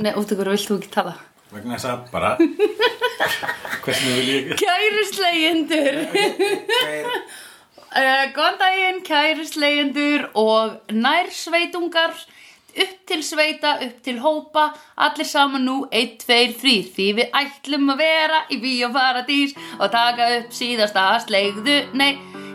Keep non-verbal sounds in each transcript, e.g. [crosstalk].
Nei, út ykkur vilt þú ekki tala? Vegna þess að bara [laughs] Hvernig vil ég Kæri slegjendur uh, Góðan daginn, kæri slegjendur og nærsveitungar. Upp til sveita, upp til hópa. Allir saman nú, 1, 2, 3 því við ætlum að vera í bíóparadís og taka upp síðasta slegðu, nei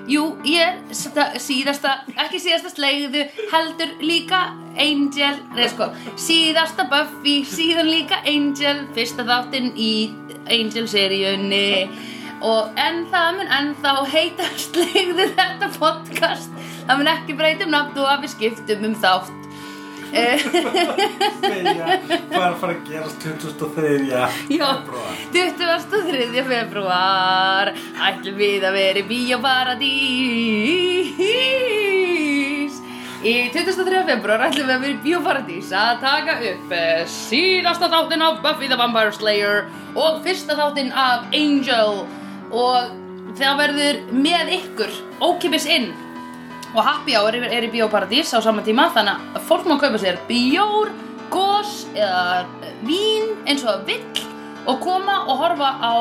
jú, ég, sta- síðasta ekki síðasta slegðu, heldur líka Angel, nei sko síðasta Buffy, síðan líka Angel fyrsta þáttinn í Angel-seríunni. Og en það mun ennþá heita [laughs] slegðu þetta podcast. Það mun ekki breyta um nafn og að við skiptum um þátt Hvað er að fara að gerast 2003 Já, febrúar? 23. februar ætlum við að vera í Bíóparadís Í 23. februar ætlum við að vera í Bíóparadís að taka upp eh, síðasta þáttinn af Buffy the Vampire Slayer og fyrsta þáttinn af Angel og það verður með ykkur ókipis inn og happy hour er, er í Bíóparadís á sama tíma þannig að fólk má kaupa sér bjór, gos eða eh, vín eins og vill og koma og horfa á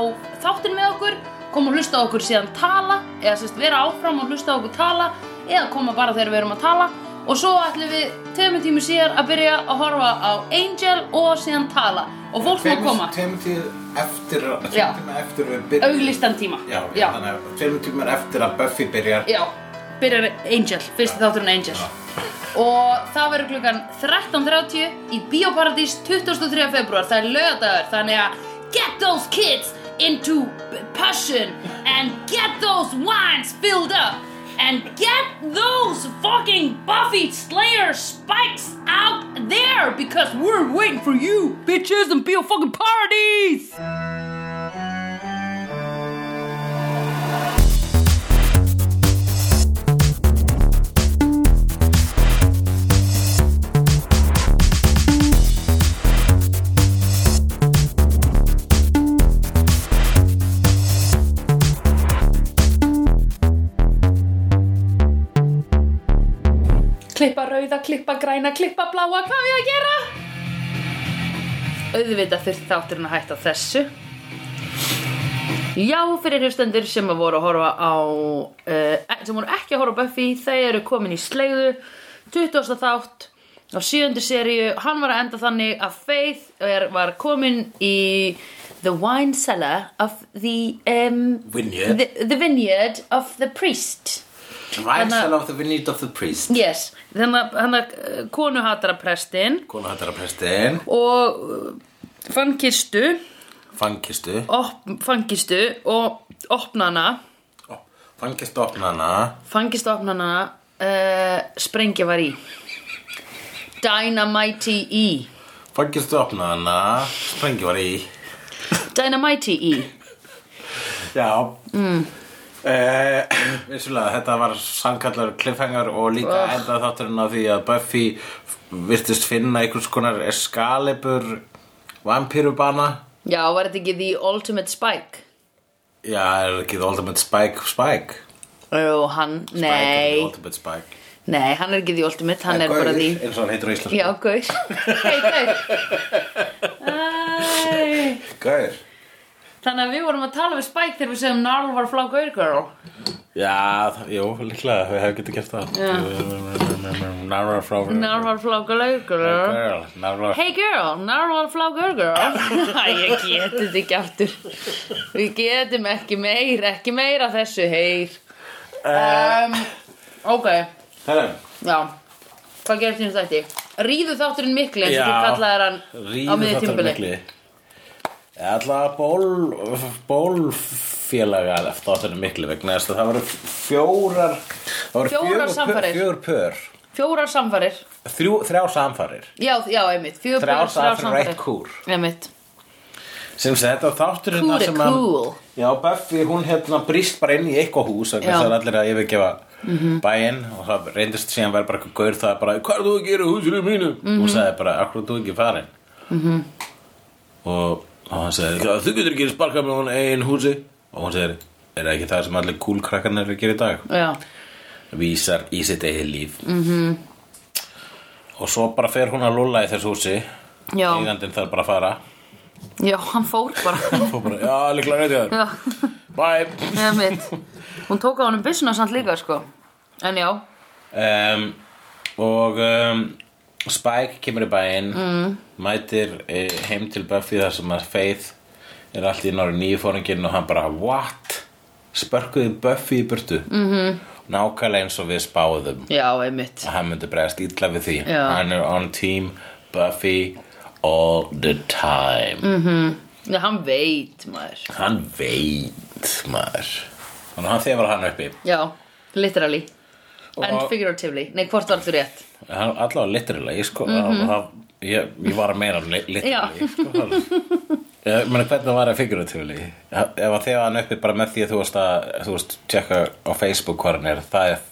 þáttin með okkur koma og hlusta okkur síðan tala eða sérst vera áfram og hlusta okkur tala eða koma bara þegar við erum að tala. Og svo ætlum við tveimur tímu síðar að byrja að horfa á Angel og síðan tala. Og fólk má koma. Tveimur tíð eftir. Tveimur tíma eftir við byrjum. Auglistan tíma. Já, já, þannig að tveimur tímar eftir að Buffy byrjar. Já. Byrjar Angel, fyrsti þátturinn Angel og það verður klukkan 13.30 í Bíóparadís 23. februar, það er lögadagur þannig að get those kids into passion and get those wines filled up and get those fucking Buffy Slayer spikes out there because we're waiting for you bitches and Bíó fucking Klippa græna, klippa bláa, hvað á ég að gera? Auðvitað þurfti þátturinn að hætta þessu. Já, fyrir hlustendur sem voru að horfa á, uh, sem voru ekki að horfa á Buffy, þeir eru komin í slegðu, 20. þátt á 7. seríu. Hann var að enda þannig að Faith er, var komin í the wine cellar of the, um, Vineyard. the, the vineyard of the priest. Að- side of the vineyard of the priest. Yes, þannig að að konu hatara prestin. Kona hættar að prestin. Og fann kistu, Fangistu op, fann kistu og opna hana, Fangistu opna hana fann kistu opna hana, uh, sprengja var í. Dynamite í. Fangistu opna hana Sprengi var í. Dynamite í. Já. Mm. [clears throat] Vissulega, þetta var sannkallar cliffhanger og líka Ugh. enda þátturinn á því að Buffy virtist finna einhvers konar eskalibur vampírubana Já, var þetta ekki The Ultimate Spike? Já, er ekki The Ultimate Spike Spike? Jú, hann, Spike er nei, The Ultimate Spike nei, hann er ekki The Ultimate, hann Eh, er bara Gaur, því. eins og hann heitir á íslensku Já, gaur. [laughs] Hei, gaur. Æ. Gaur Þannig að við vorum að tala við Spike þegar við segjum Gnarl var flá gaur girl. Já, jú, líklega, við hefum getið gert það Gnarl var flá gaur girl. Girl, Narra Hey girl, Gnarl var flá gaur girl. [laughs] Ég geti þetta ekki aftur. Við getum ekki meir, ekki meira þessu, heyr. Um, ok, Herra, já. Hvað gerist þínu þætti? Ríðu þátturinn mikli eins og þú kallaðir hann á ríður miðju þetta tímbili. mikli Alltaf ból, bólfélagar eftir þátturinn mikli vegna þess að það voru fjórar það voru Fjórar samfarir. Fjögur pör Fjórar samfarir. Þrjú, Þrjá samfarir Já, já, einmitt. Fjögur Þrjár þrjár samfarir og eitt kúr Einmitt. sem sé þetta þar er sem að- cool. Já, Buffy, hún hérna brýst bara inn í eitthvað hús vegna Já. Mhm. þess að allir að yfirgefa bæinn og það reyndist síðan verið bara eitthvað gaur það er bara, hvað er þú að gera húsinu mínu? Mhm. og sagði bara, akkur er þú ekki farin? -hmm. og, og hann "Já, þú getur ekki sparkað með hún einn húsi. Og hún segir, er það ekki það sem allir kúlkrakkarnir eru að gera í dag? Já. vísar í sitt eigið líf. -hmm. og svo bara fer hún að lulla í þessu húsi. Eigandinn þarf bara að fara. Já, hann fór bara. [laughs] Og bara, já, líklega Já, bye. Hún tók á honum byssuna samt líka sko. En já, um, og um, Spike kemur í bæinn. Mm. Mætir eh, heim til Buffy þar sem að Faith er allt í nári nýjufóringin og hann bara what? spörkuði Buffy í burtu. Mm -hmm. nákvæmlega eins og við spáðum. Já, einmitt. Að hann myndi bregðast illa við því. Já. hann er on team Buffy all the time. Mm. Já, hann veit maður. Hann veit maður. Þannig að hann þefar hann uppi. Já, literally. And Og- figuratively. Nei, hvort var alltaf rétt? Allavega literally sko, mm -hmm. Ég, ég var að meina li- literally sko, ég meni hvernig var það figuratively? Ef að þefa hann uppi bara með því að þú veist að þú veist, tjekka á Facebook hvað hann er það er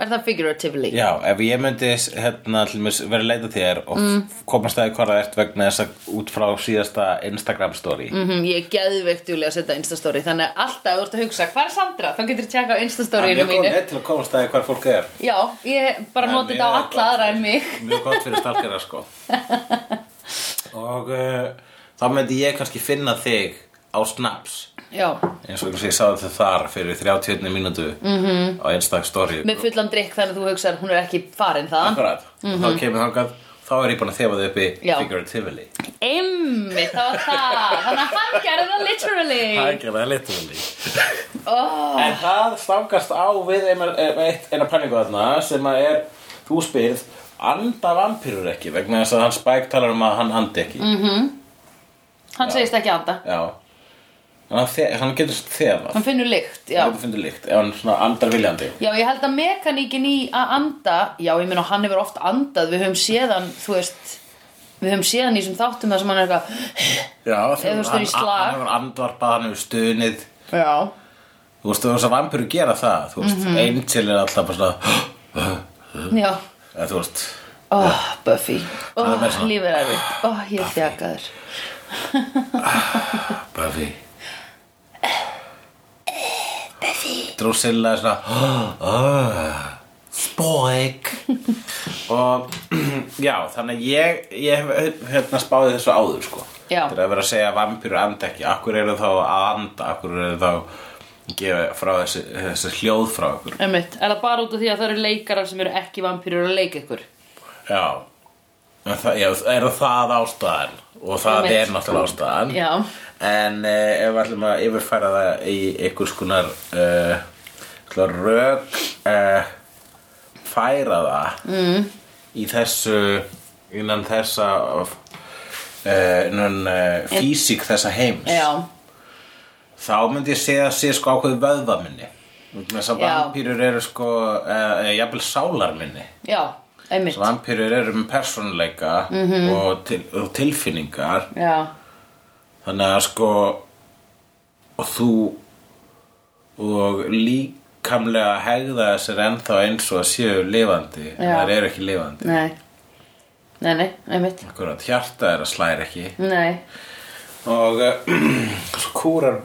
Er það figuratively? Já, ef ég myndi hérna, vera leita þér og mm. komast að því hvað það ert vegna þess að út frá síðasta Instagram story Mhm, ég er geðveikt júli að setja instastory Þannig að alltaf þú ert að hugsa Hvað er Sandra? Þá getur þú tjekka á Það er mjög góð mínu leið til að komast að því hvað fólk er Já, ég bara Það er noti þetta á alla aðra en mig Mjög gott fyrir stalkera sko [laughs] Og uh, þá myndi ég kannski finna þig á Snaps Já, eins og ég sáði þau þar fyrir 31 mínútu -hmm. á einstak story með fullan drikk þannig að þú hugsar Hún er ekki farin það Akkurat, og þá kemur þangað þá er ég búin að þefa þau uppi Já. figuratively það var það Þannig að hann gerði það literally Það er ekki það literally oh. En það stangast á við eina, pælingu þarna sem að er, þú spyrð, anda vampýrur ekki vegna þess að hann Spike talar um að hann andi ekki. Mm. Hann segist ekki anda Já. Hann, hann getur þefað. Hann finnur lykt, já Hann fundið líkt ef hann svona andar viljandi. Já, ég held að mekaníkin í að anda Já, ég meina hann hefur oft andað Við höfum séðan, þú veist Við höfum séðan í þessum þáttum þar sem hann er eitthvað Já, er í slag. Hann hefur andvarpað, hann hefur stunið. Já Þú veist, þú veist að vampýrur gera það. Þú veist, Mhm. Angel er alltaf bara svona, Já, eða þú veist, Buffy Það er meira svona. lífið er erfitt Ó, ég þjakaður Buffy. Drusilla er svona oh, Spike [laughs] og já, þannig að ég ég hef hérna spáði þessu áður sko. Já. Þetta er að vera að segja vampýru anda ekki. Akkur eru þá að anda? Akkur eru þá að gefa frá þessi, þessi hljóð frá okkur Einmitt, er það bara út af því að það eru leikarar sem eru ekki vampýrur að leika ykkur? Já, En það, já er það ástæðan? Og það Einmitt. er náttúrulega ástæðan. Já, En uh, ef við ætlum að yfirfæra það í einhvers konar uh, rök uh, færa það mm. í þessu innan þessa uh, innan uh, físík þessa heims. Já, þá myndi ég segja að sé sko ákveð vöðvaminni. Þess að vampýrur eru sko uh, jafnvel sálarminni. Já, einmitt. Vampýrur eru með persónuleika og, til, og tilfinningar. Já, Þannig að sko og þú og líkamlega hegða þessir ennþá eins og að séu lifandi en Já. það eru ekki lifandi. Nei. Nei, nei, einmitt. Akkurat, hjarta er að slæra ekki. Nei, og uh, [clears throat] svo kúrar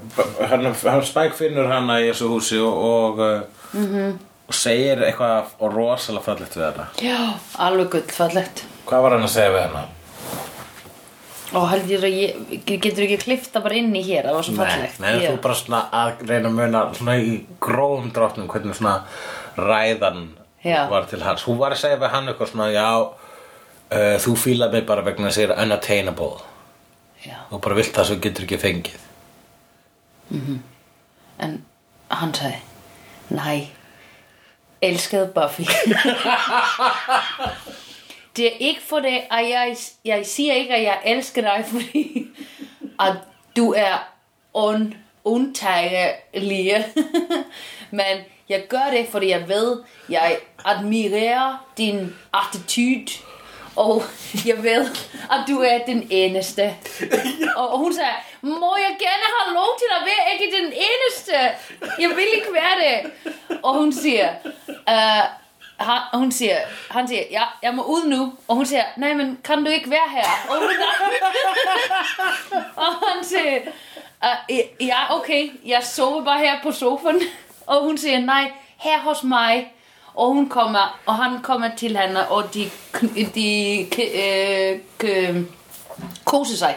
hann, hann spæk finnur hana í þessu húsi og, og, uh, og segir eitthvað og rosalega fallegt við hana. Já, alveg gullfallegt. Hvað var hann að segja við hana? Ó, heldur að ég, getur ekki klifta bara inn í hér, það var svo fallegt nei, þú bara svona að reyna að muna svona í grófum dráttum hvernig svona ræðan Já. var til hans. Hún var að segja við hann eitthvað svona, já, uh, þú fílar mig bara vegna að er unattainable. Já, Þú bara vilt það sem getur ekki fengið. en hann sagði Nej, elskede Buffy [laughs] Det er ikke for det, at jeg, jeg siger ikke, at jeg elsker dig, [laughs] fordi at du er un, undtagelig. [laughs] Men jeg gør det, fordi jeg ved, jeg admirerer din attitude, og jeg ved, at du er den eneste. [laughs] Og hun sagde, må jeg gerne have lov til at være ikke den eneste? Jeg vil ikke være det. Og hun siger, uh, han, hun siger, han siger, ja, jeg må ud nu. Og hun siger, nej, men kan du ikke være her? Og, hun, og han siger, uh, ja, okay, jeg sover bare her på sofaen. Og hun siger, nej, her hos mig. og hún kommer og han kommer til henne og de, de øh, k- koser sig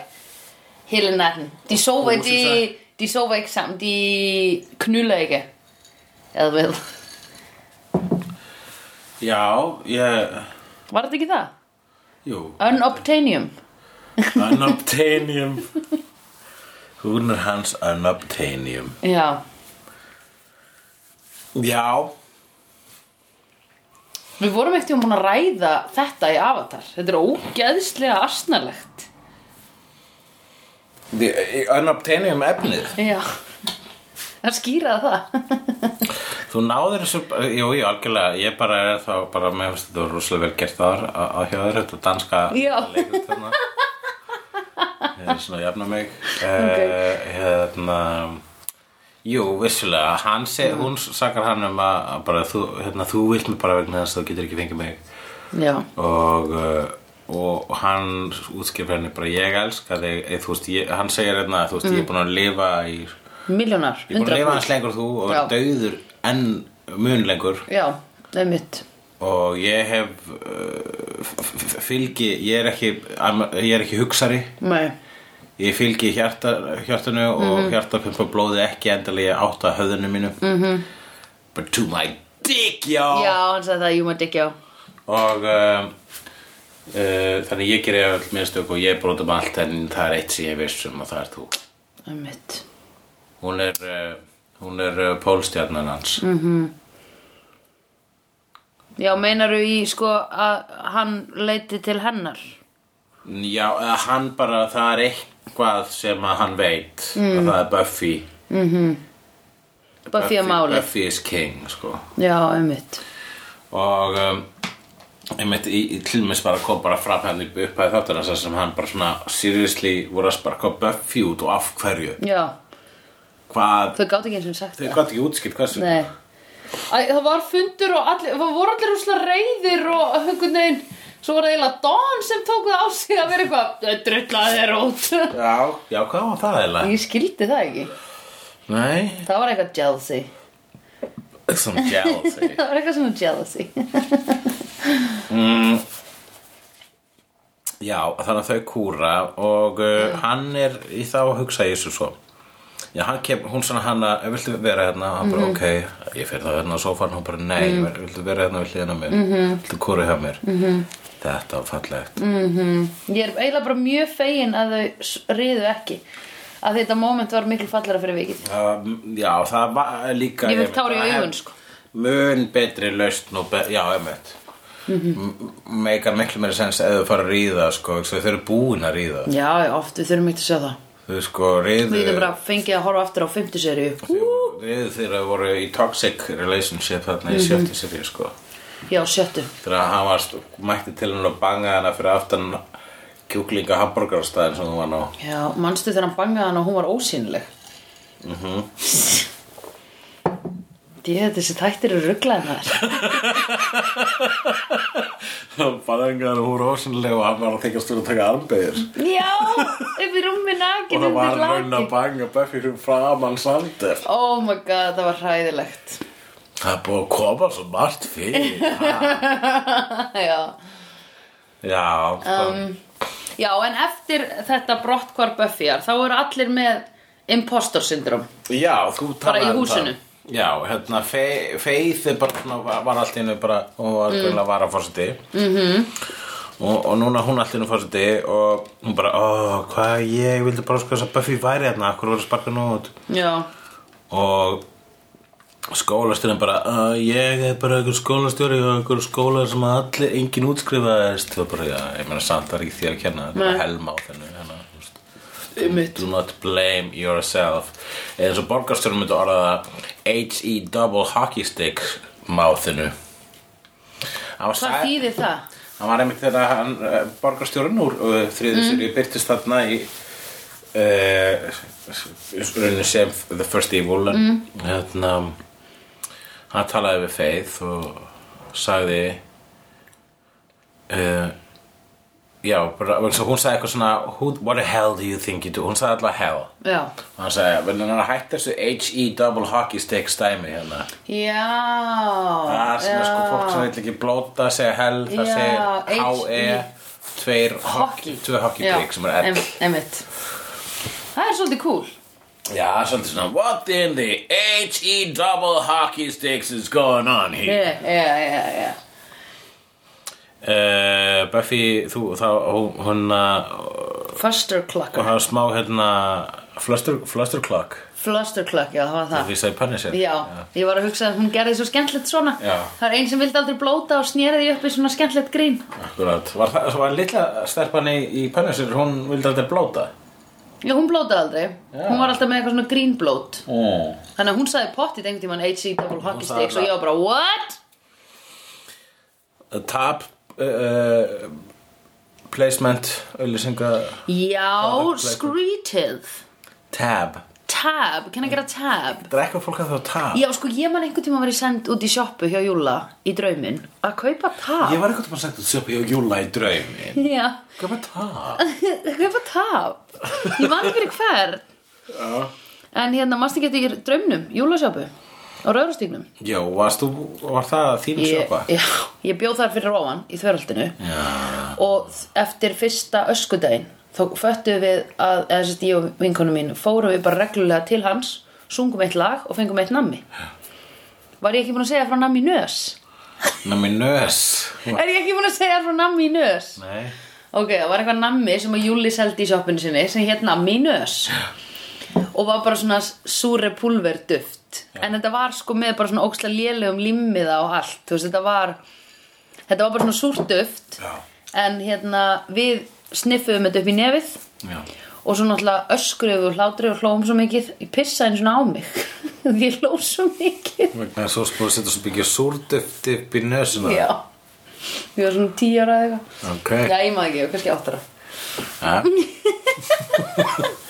hele natten. De sover, de, de sover ikke sammen, de knyller ikke. Jeg ved. Já, ég, Var þetta ekki það? jú Unobtainium. Unobtainium Hún er hans Unobtainium Já. Já, Við vorum ekkert um búin að ræða þetta í Avatar. Þetta er ógeðslega asnalegt. the- Unobtainium efnið Já. Það skýraði það. Þú náður þessu, jú, jú, algjörlega. Ég bara er þá, bara með finnst þetta var rosalega vel gert þar á, á hjá þér Þetta danska leikrit þarna [laughs] Ég er svona að jafna mig. Okay. Hérna Jú, vissulega, hann seg, hún sakar hann um að, að bara, þú, hérna, þú vilt mig bara vegna þess að þú getur ekki fengið mig. Já. og, uh, og hann útskipur henni bara ég elska þig, eða, þú veist, ég, hann segir hérna, þú veist, ég er búin að lifa í, ég Miljónar. er búin að lifa hans lengur en þú og vera dauður enn mun lengur Já, mitt. og ég hef uh, fylgi, ég er ekki ég er ekki hugsari Nei. ég fylgi hjarta, hjartanu og Mhm. hjartapumpa blóði ekki endilega átt að höfðinu mínu -hmm. but to my dick, já, Já, hann sagði það, jú maður ekki á. og uh, uh, þannig ég gerir all minnstök og ég brotum allt en það er eitt sem ég veist um og það er þú er mitt. hún er, uh, hún er uh, pólstjarnan hans Mm. Já, meinaru í sko að hann leiti til hennar. já, hann bara það er eitthvað sem að hann veit Mm. að það er Buffy Buffy að máli. Buffy is king sko. Já, einmitt. og um, einmitt í, tilmis bara kom bara fram henni upp að þáttur þess sem hann bara svona seriously voru að sparka Buffy út og af hverju Já, hvað, þau gátt ekki eins og sagt þau það. gátt ekki útskipt hversu Nei. Æ, það var fundur og allir, það voru allir úslega reyðir og einhvern veginn, svo var það eiginlega Dawn sem tók það á sig að vera eitthvað, drullaði þér út. já, já, hvað var það eiginlega? Ég skildi það ekki. nei, Það var eitthvað jealousy. some jealousy [laughs] Það var eitthvað svona jealousy. Já, þannig að þau kúra og uh, hann er í þá að hugsa þessu svo Já, hann kem, hún svona hana, viltu vera hérna? Hann bara, ok, ég fer þá hérna á sófan Hún bara, nei, mm. viltu vera hérna við hliðina á mér? -hmm. Viltu kúra hjá mér? Þetta var fallegt Ég er eiginlega bara mjög fegin að þau riðu ekki. Að þetta moment var miklu fallara fyrir vikið. uh, Já, það var líka Ég fékk einmitt, tár í það hef- sko. Mun betri lausn og, be já, einmitt mm -hmm. Meikar miklu meira sens ef þau fara að ríða, sko, þau eru búin að ríða Já, já, oft, við þurfum ekki að sjá það. Þau sko ríðu Við getum bara fengið að horfa aftur á 50 seríu. Við þeirra voru í toxic relationship þarna í Mhm. sjötti serið sko Já, sjöttu. Þegar hann var mætti til hann og banga hana fyrir aftan kjúklinga hamburgarstæðin sem hún var ná Já, manstu þegar hann bangaði hann og hún var ósýnileg. Mhm. [laughs] Ég, þessi þættir eru. Hann banga hana og hún var ósynlega og hann var að þykjast fyrir að taka armbegir Já, í rúmi nakin og það var raun að banga Buffy fyrir framan Sander Oh my god, það var hræðilegt. Það er búið að koma svo margt fyrir [laughs] Já. Já, sko Um, Já, en eftir þetta brottkvar Buffyar, þá eru allir með impostor syndrom. Já, þú talaði um húsinu. það. Já, hérna, Fe- er svona, var, var allt í hennu bara, hún var mm. að vara fórseti mm -hmm. og, og núna hún allt í hennu fórseti og hún bara, ó, hvað, ég vildi bara sko þess að Buffy væri hérna, akkur voru að sparka nú út Já. og skólastjórinn bara, ég er bara einhver skólastjóri og einhver skóla sem að allir, enginn útskrifaðist og bara, já, ég meina samt það er ekki þér að kenna, þetta er bara helma á þennu. Do not blame yourself eða eins og borgarstjórn myndi orða það H-E double hockey stick máþinu Hvað þýðir það? Hann var einmitt þegar uh, borgarstjórn úr uh, þriðu mm. sér byrtist þarna í uh, rauninni sem The First Evil mm. hérna hann talaði við Faith og sagði uh, já, bara, svo hún sagði eitthvað svona Who, What the hell do you think you do? Hún sagði alltaf hell. Já, og hann sagði, vil hann hætta þessu H-E double hockey stick stæmi hérna. Já. Það sem er sko fólk sem vil ekki blóta segja hell, það segir H-E H-E. tveir hockey, tvö hockey stick sem er L em- Einmitt. Það er svolítið cool. Já, svolítið svona What in the H-E double hockey sticks is going on here? Já, já, já, já uh, Buffy, þú, þá, hún, uh, Fuster og Clucker hafa smá hérna fluster, fluster clock Fluster Cluck, já, það var það. Það Punisher. Já, ég var að hugsa að hún gerði svo skemmtilegt svona. Já. Það er ein sem vildi aldrei blóta og snýri því upp í svona skemmtilegt grín. Akkurat, var það, var litla stelpan í, Punisher, hún vildi aldrei blóta? Já, hún blótaði aldrei. Já. Hún var alltaf með eitthvað svona grínblót. Mm. Þannig að hún sagði pottið einhvern tímann HC double hockey sticks og ég var bara, what? Tab uh, placement auðlýsinga Já, skrítið. Tab. Tab, kann að gera tab? Það er eitthvað fólk að þá tab. Já, sko, ég man einhvern tíma verið send út í sjoppu hjá Júla í drauminn að kaupa tab. Ég var bara sagt að sjöpa ég og Júla í draumi [laughs] Já, var tab? [laughs] kaupa tab. Ég man ekki fyrir hver [laughs] Já. En hérna, mannst ekki eftir draumnum, Júlasjoppu á Rauðarstígnum Já, varst þú, var það þín sjöpa? Já, ég bjóð þar fyrir ofan í þverjaldinu Já. Og eftir fyrsta öskudaginn þá föttuðum við að, eða sérst ég og vinkonu mín fórum við bara reglulega til hans sungum eitt lag og fengum eitt nammi. Var ég ekki búin að segja frá nammi nös? Mér nös? [laughs] Er ég ekki búin að segja frá nammi nös? Nei. Ok, það var eitthvað nammi sem að Júli seldi í sjoppinu sinni sem hétt nammi nös og var bara svona súre pulver duft. En þetta var sko með bara svona óksla lélegum limmiða og allt. Veist, þetta var þetta var bara svona súrt duft. Já. en hérna við sniffuðum þetta upp í nefið. Já. Og svo náttúrulega við og hlátri og hlóum svo mikið. Ég pissaði einu svona á mig. [laughs] Því ég hló svo mikið. Vegna þess að þú spúið að setja svo byggja súrduft upp í nösuna já. Ég var svona tíu ára eða eitthvað. Ok. Já, ég maður ekki, kannski áttara. Ja. [laughs]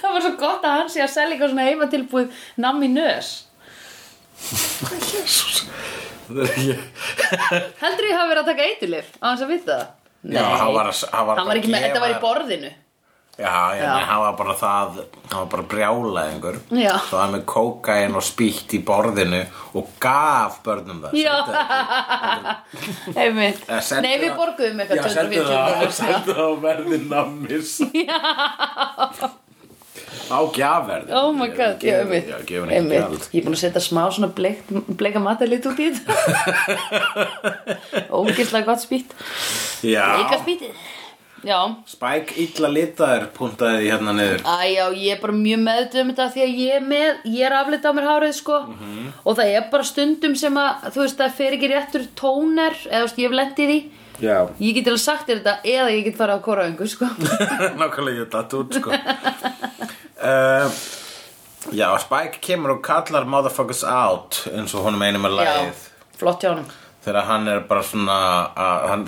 Það var svo gott að hann sé að selja eitthvað svona heima tilbúið nammi nös. Það er ekki Heldur ég hafi verið að taka eiturlif á hans að vita það? Já, hann var að- hann var hann var að ekki með, þetta var í borðinu. Já, já, Já. Hann var bara það hann var bara brjálaðingur Já. svo hann með kókain og spýtt í borðinu og gaf börnum það Já. Sendi það [laughs] Einmitt. Eh, sendi Nei, við það- borguðum Já, eitthvað sendu 240 það, [laughs] sendu það á verði nammis [laughs] Á gjafverði Oh my god, ekki Einmitt. gjald Ég er búin að setja smá svona bleik, bleika matalit út í þetta. [laughs] Ógislega gott spýtt. Bleika spýttið. Já. Spike illa litaður puntaði hérna niður Æ, já, ég er bara mjög meðdum um þetta því að ég er með, ég er aflita á mér hárið sko Mhm. og það er bara stundum sem að, þú veist, það fer ekki réttur tóner eða, þú veist, ég hef lendið í því Já ég get alveg sagt þér þetta eða ég get farið á kóraöngu sko [laughs] Nákvæmlega ég datt út sko uh, Já, Spike kemur og kallar motherfuckers out eins og honum einum er lagið flott hjá honum þegar hann er bara svona að, hann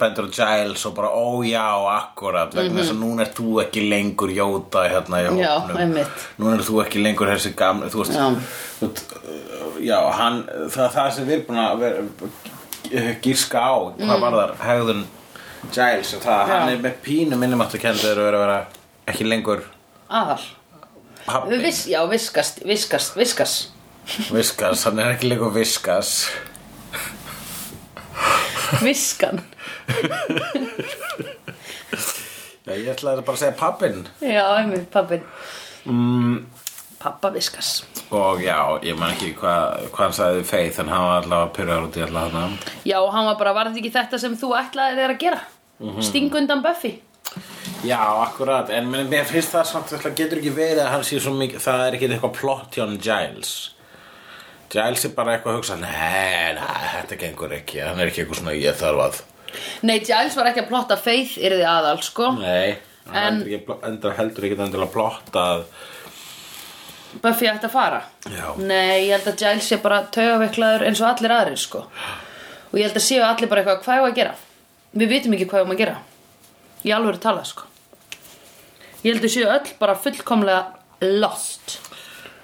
bendur á Giles og bara ó já, akkurat vegna þess að núna er þú ekki lengur jóta hérna í Mhm. Einmitt. núna er þú ekki lengur þessi gamli þú veist, Já. þú já, hann, það, það sem við erum búin að vera gíska á hvað var þar, hegðun Giles og það, hann er með pínu minnumáttu kendur að vera, ekki lengur Aðal. Vis, Já, viskast, viskast, viskas viskas, hann er ekki lengur viskas Viskan. Já, ég ætlaði bara að segja pappin Já, einmitt, pappin mm, Pappa viskas. Og já, ég man ekki hvað hva hann sagði við Faith en hann var allavega pyrrar út í allavega hann Já, hann var bara, var þetta ekki þetta sem þú ætlaði þér að gera? Mhm. Sting undan Buffy. Já, akkurat, en mér, finnst það samt það getur ekki verið að hann sé svo mikið það er ekki eitthvað plott hjá hann Giles. Giles er bara eitthvað að hugsa Nei, nei, þetta gengur ekki hann er ekki eitthvað svona ég þarf að. Nei, Giles var ekki að plotta Faith yrði aðal, sko. Nei, hann En- heldur, ekki, endur, heldur ekki endilega plott að Buffy ætti að fara? Já. Nei, ég held að Giles sé bara taugaveiklaður eins og allir aðrir sko. Og ég held að séu allir bara eitthvað Hvað er að gera? Við vitum ekki hvað er að gera. Í alvöru tala sko. Ég held að séu öll bara fullkomlega lost.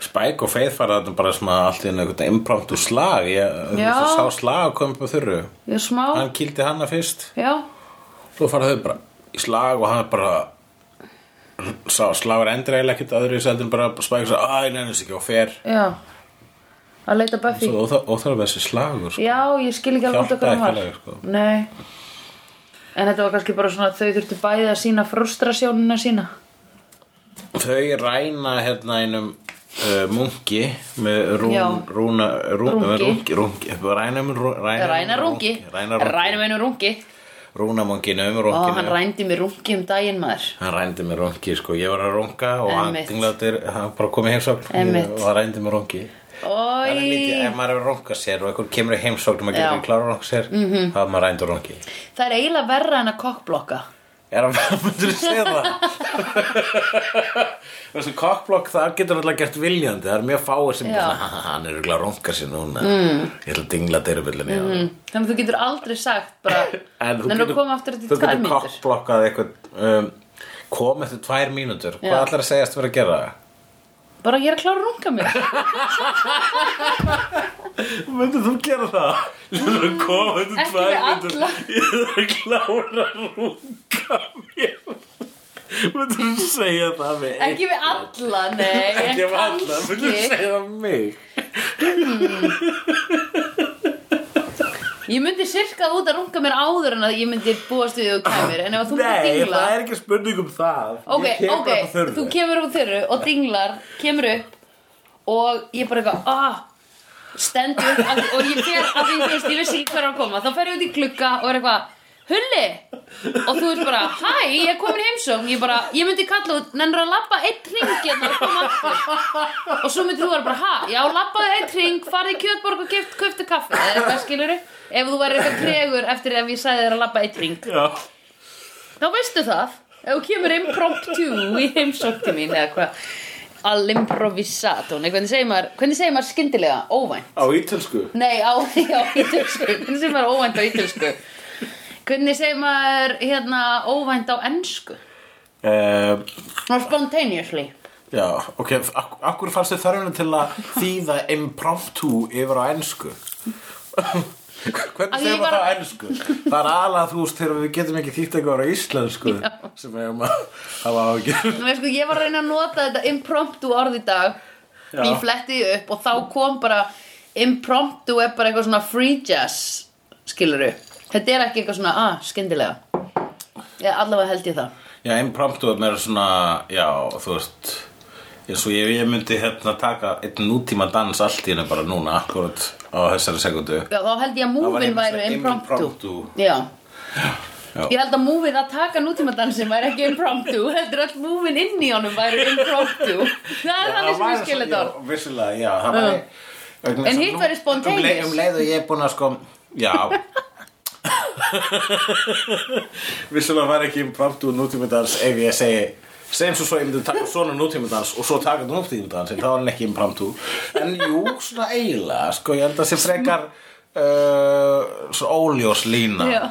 Spike og Faith fara bara svona allt í einu einhvern impromptu slag. Ég, sá slag kom upp á þurru. Hann kýldi hana fyrst. Já. Svo fara þau bara í slag og hann er bara sá, slagur endur eiginlega ekkert í seldin bara spæk svo, æ, nefnist ekki og fer Já. Að leita Buffy. Svo óþar- óþarf þessi slagur sko. Já, ég skil ekki alveg út af hvað hann sko. Nei. En þetta var kannski bara svona að þau þurftu bæði að sína frustrasjónuna sína. Þau ræna hérna einum uh, munki með rún, Já. rúna rún, Rungi. rungi, rungi, ræna, Ræna rungi. Ræna rungi. Ræna með rungi rúnamunkinum Ó, runginu hann rændi mér rungi um daginn maður. Hann rændi mér rungi sko, ég var að runga og hann Einmitt. dinglaðir, hann bara kom í heimsókn. Og hann rændi mér rungi það er lítið, ef maður er að runga sér og einhver kemur heimsókn og maður getur ekki klára runga sér mm -hmm. þá er maður rændur rungi Það er eiginlega verra en að kokkblokka er hann, [laughs] myndir þú segja það [laughs] þessu kokkblokk það getur alltaf gert viljandi það er mjög fáir sem hann er að runga sér núna mm. ég ætla að dingla dyrubillinu mm. Þannig að þú getur aldrei sagt bara [laughs] en þú að getur mínútur kokkblokkað eitthvað um, kom eftir tvær mínútur Já. hvað ætlar að segjast fyrir að gera það? Bara ég er að klára að runga mér Myndir þú gera það? Þú er að koma Ekki tvær við. Ég er að klára að runga mér Myndir þú segja það einn? Ekki við alla, nei Ekki með alla, myndir þú segja það mig? Ég myndi sirka út að runga mér áður en að ég myndi búast við og kæmir En ef þú myndi Nei, dingla það er ekki spurning um það Ok, Ég kem ok, bara þurru. þú kemur úr þurru og dinglar, kemur upp og ég bara eitthvað, ah, stendur upp að, og ég fer að því, þú veist, ég vissi ekki hver er að koma, þá fer ég út í glugga og er eitthvað, Hulli? Og þú veist bara, hæ, ég er komin í heimsókn. Ég bara, ég myndi kalla út, nennur að labba einn ring hérna og koma aftur? Og svo myndi þú vera bara, ha, já, labbaði einn ring farði í kjötborg og köftu kaffi. Eða eitthvað skilur ef þú væri eitthvað tregur eftir ef ég sagði þér að labba einn ring Já, þá veistu það ef þú kemur impromptu í heimsókti mín eða hvað. Al-improvisato Nei, hvernig segir maður, maður skyndilega, óvænt? Á ítölsku. Nei, á, [laughs] á ítölsku. Hvernig segir maður óvænt á ítölsku hvernig segir maður hérna óvænt á ensku? Uh, Ná, spontaneously. Já, ok, ak akkur fannst þið þörfuna til að þýða impromptu yfir á ensku? Hvernig segir maður á ensku? Það er alveg þú veist þegar við getum ekki þýtt eitthvað á íslensku sem við hefum að hafa ágjör Nú, veist, sko, ég var að reyna að nota þetta impromptu orð í dag. Já. ég fletti upp og þá kom bara impromptu er bara eitthvað svona free jazz skiluru þetta er ekki eitthvað svona, ah, skyndilega ég allavega held ég það Já, impromptu er meira svona, já, þú veist eins og ég, ég myndi hérna taka einn nútíma dans allt í henni bara núna akkurat á þessari sekundu Já, þá held ég að múvin væri impromptu. Já. Já. Ég held að múvin að taka nútímadansin væri ekki impromptu, heldur öll múvin inn í honum væri impromptu. [laughs] Það er þannig sem ég skil þetta orð. Já, það væri En hitt væri spontaneous. Um um leið og ég er búin að sko, já [laughs] [laughs] Vissulega væri ekki impromptu nútímidans ef ég segi segjum svo svo ég myndi taka svona nútímidans og svo taka nútímidans þá er hann ekki impromptu en jú, svona eiginlega sko, ég held að sé frekar uh, svo óljós lína Já.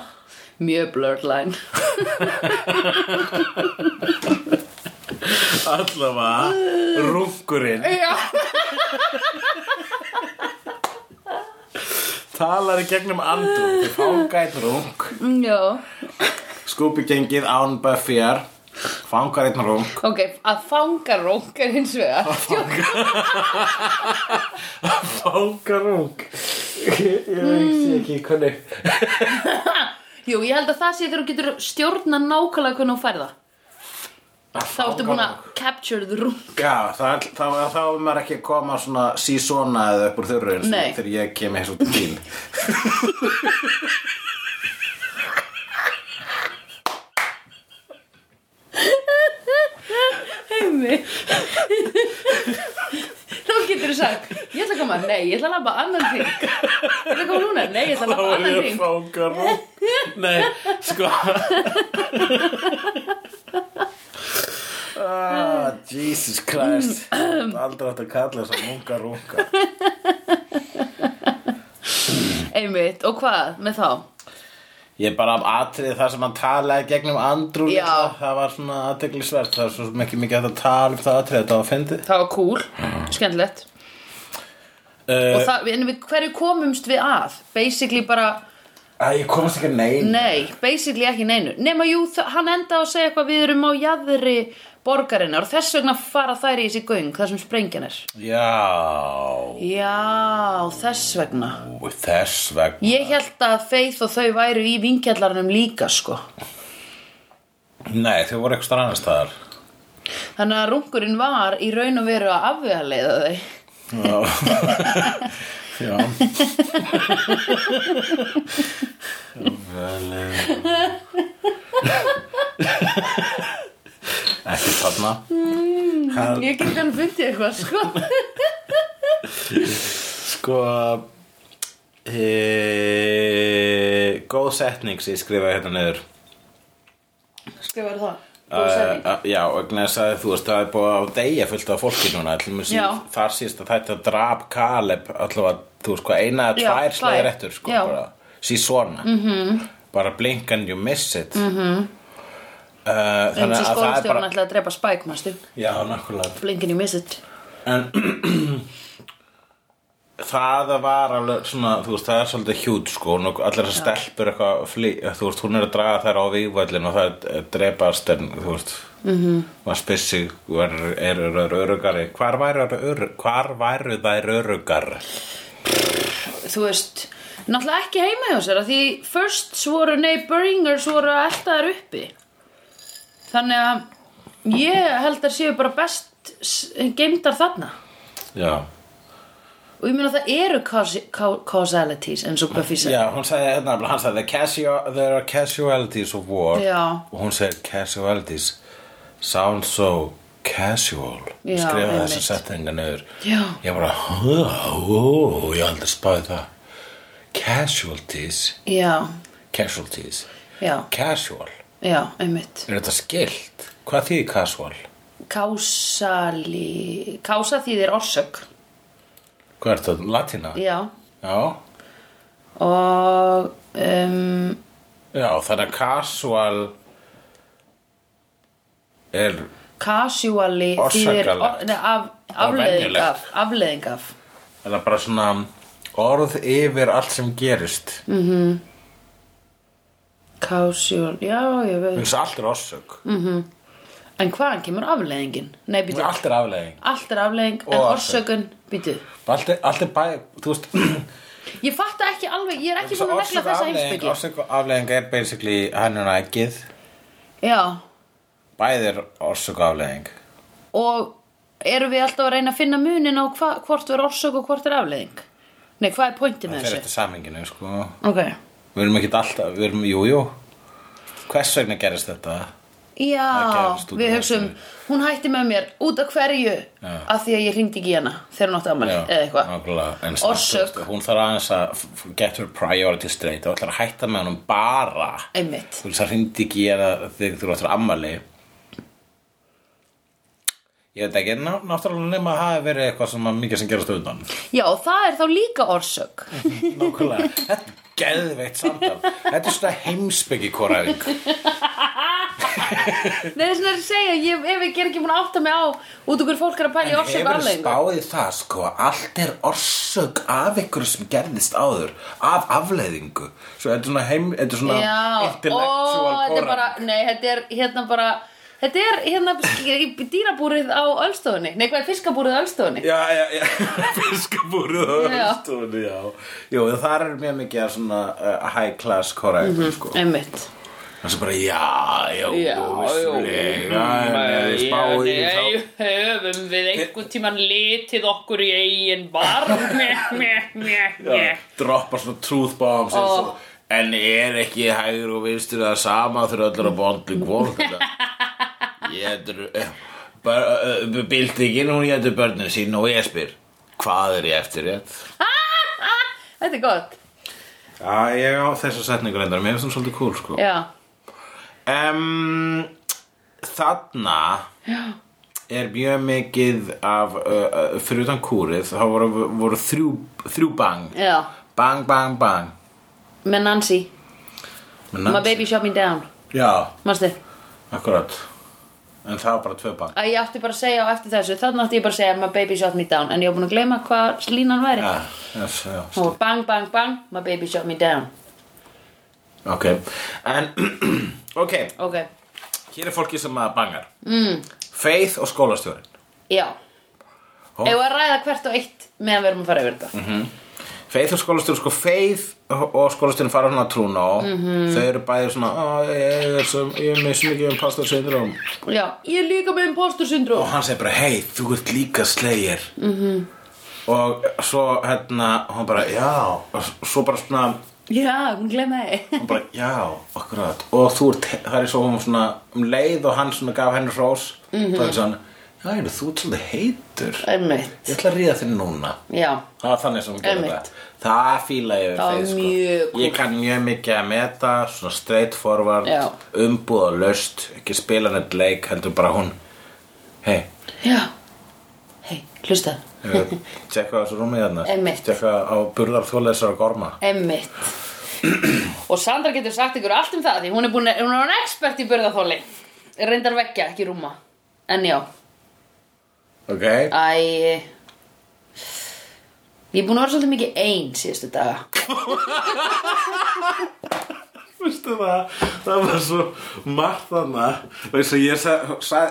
Mjög blurred line. [laughs] allavega rungurinn Já. [laughs] talar í gegnum andrum þið fanga einn rung. Scooby gengið án Buffyar fangar einn rung Ok, að fanga rók er hins vegar. fanga rung ég veit ekki hvernig [laughs] Jú, ég held að það sé þegar þú getur stjórna nákvæmlega hvernig þú færða. Þá ertu búin að capture the room. Já, það, þá, þá er maður ekki að koma svona sísona eða upp úr þurru þegar ég kem eins og til þín Heimi Þá getur þú sagt Ég ætla að koma, nei, ég ætla að labba annan þing Ég ætla að koma núna, nei, ég ætla að Þá labba er annan ég að þing fanga rung Nei, sko [laughs] ah, Jesus Christ. [clears throat] Aldrei átt að kalla þess að munga runga Einmitt, og hvað með þá? Ég bara af atrið þar sem hann talaði gegnum andrú Já. Það var svona aðteglisvert Það var svo ekki mikið hægt að tala um það atrið Þetta var fyndið. Það var cool, skemmtilegt. Uh, Og það, en við hverju komumst við að? Basically bara Æ, ég komast ekki að neina Nei, basically ekki neinu. Nema jú, þ- hann enda á að segja eitthvað Við erum á jaðri borgarinnar Og þess vegna fara þær í þessi göng Það sem sprengjan er. Já, Já, þess vegna. Og þess vegna. Ég held að Faith og þau væru í vinkjallarnum líka sko. Nei, þau voru eitthvað annars staðar. Þannig að rungurinn var í raun og veru að afvegaleiða þau. Já. [laughs] Já [laughs] [laughs] Ekki þarna. Hann, Ég get hann fundið eitthvað sko. Sko e, Góð setning sem ég skrifaði hérna niður. Skrifaðu það? Góð setning. Uh, já, þess að þú veist það er búið að deyja fullt af fólki núna. Þar síðast að þetta drap Kaleb allavega, þú veist hvað, eina eða tvær slegir eftir sko, bara, sí svona. Mm -hmm. bara blink and you miss it. Mm -hmm. Uh, þannig að það er bara ætlaði að drepa Spike, mástu já, nákvæmlega. Blinkin you miss it en [clears throat] það var alveg svona, þú veist, það er svolítið hjút sko, og allir þessar stelpur eitthvað, flý, þú veist, hún er að draga þær á vígvöllin og það er drepast en, þú veist, mm -hmm. maður spissi er, er, er örugari hvar væru, ör, hvar væru þær örugar Þú veist, náttúrulega ekki heima hjá sér að Því first voru neighboringers voru þær uppi Þannig að ég held að séu bara best geymdar þarna. Já, Og ég meina það eru causalities eins og Buffy segir. Já, hún sagði hérna, hann sagði there are casualties of war. Já. og hún segir casualties sound so casual. Skrifa setninga niður. Já. ég bara, ó, ég aldrei spáði það. Casualties. Já, casualties. Já, casual, já, einmitt. Er þetta skilt hvað þýðir casual? Kásali Kása þýðir orsök. Hvað er þetta, latina Já. Já, Og um, já þannig að casual er casually þýðir af, afleðing af Afleðing af. Er það bara svona orð yfir allt sem gerist Casual, já, ég veit. Þess allt er orsök. En hvaðan kemur afleðingin? Nei, býtu, Allt er aflegging allt er afleðing En Og orsökun, býtu Allt er, allt er bæ, þú veist. Ég fatta ekki alveg, ég er ekki búin að og þessa heimspeki. Orsök og aflegging er basically hannun ekkið Já, Bæði er orsök og aflegging og erum við alltaf að reyna að finna munin á hva, hvort er orsök og hvort er afleðing? Nei, hvað er pointið Það með fer þessu? eftir saminginu sko. Ok, Við erum ekki alltaf, við erum, jú, jú Hvers vegna gerist þetta? Já, við hugsaum. Hún hætti með mér út af hverju Já. Af því að ég hringdi ekki hana Þegar hún átti afmæli, eða eitthvað. En Orsök. Hún þarf aðeins að get her priority straight og ætlar að hætta með honum bara Einmitt Þú veist, það hringdi ekki hana þegar þú áttur ammali Ég veit ekki, ná, náttúrulega nema að það hafi verið eitthvað sem að mikið sem gerast undan Já, það er þá líka orsök [laughs] Nákvæmlega, [laughs] geðveitt samtal. Þetta er svona heimsbyggi koræðing [laughs] Nei, vegna er að segja, ég, ef ég er ekki búin að átta mig á út okkur fólk er að pæla í orsök og Hefur afleðingu spáðið það sko Allt er orsök af ykkur sem gerðist áður Af afleiðingu? Svo þetta er svona heim Þetta er svona Já, ó, þetta er bara, nei, þetta er hérna bara Þetta er hérna dýrabúrið á Ölstofunni Nei, hvað er fiskabúrið á Ölstofunni? Já, já, já, [laughs] fiskabúrið á Já. stofunni, já. Jú, þar er mjög mikið svona uh, high class korrekt, sko. Einmitt. Það sem bara, já, já, Já, vissulega. En þið spáið í þá höfum við einhvern tíman litið okkur í eigin bar [laughs] Meh, meh, meh, meh. droppa svona truth bombs eins og En er ekki hægur og vinstur það sama þegar öllur að kvort Ég hefður Bildingin, hún getur börnin sín og ég spyr Hvað er ég eftir rétt? [laughs] Þetta er gott. Já, ég á þessa setningu reyndar Mér finnst hún svolítið cool, sko. Já, um, Þarna er mjög mikið af uh, uh, fyrir utan kúrið þá voru, voru þrjú, þrjú bang. Já. Bang, bang, bang. Með Nancy. My baby shot me down. Já, Manstu? akkurat En það var bara tvö bang Að ég átti bara að segja á eftir þessu Þannig átti ég bara að segja My baby shot me down. En ég var búin að gleyma hvað línan væri. Já, yes, já var bang, bang, bang My baby shot me down. Ok, en [clears throat] Ok, Ok, hér er fólki sem bangar. Mm. Faith og skólastjórin já. Ó. Ef að ræða hvert og eitt meðan við erum að fara yfir þetta? Mhm. Faith og skólastjórin, sko Faith og skólastjórin fara svona að trúna á. Þau eru bæði svona "Ó, Ég er, svo, ég er með svo mikið um pastor syndrom Já, ég er líka með impostor Og syndrom hann segir bara, hei, þú ert líka slegir. -hmm. Og svo, hérna, hún bara, já. Og svo bara svona Já, hún glemma þig. Hún bara, já, akkurat. Og þú ert, það er svo hún svona Um leið og hann svona gaf henni hrós mm -hmm. Það er svona, já, þú ert svolítið heitur. Einmitt, Ég ætla að ríða þinn núna. Það var þannig sem hún Einmitt. það Það fíla ég við þeir, sko. mjög. Ég kann mjög mikið að meta Svona straight forward Já. Umbúð og löst Ekki spila neitt leik Heldur bara hún. Hei, Já. Hei, hlusta. Tjekka þessu rúmið þarna Einmitt. Tjekka á burðarþjóðleisar gorma. Emmitt Og Sandra getur sagt ykkur allt um það Því hún er búin hún er expert í burðaþóli Reyndar veggja, ekki rúma. En já, Ok. Æ Ég er búin að vera svolítið mikið ein síðustu daga. Veistu það, það var svo margt þarna. Veistu, ég sagði sa,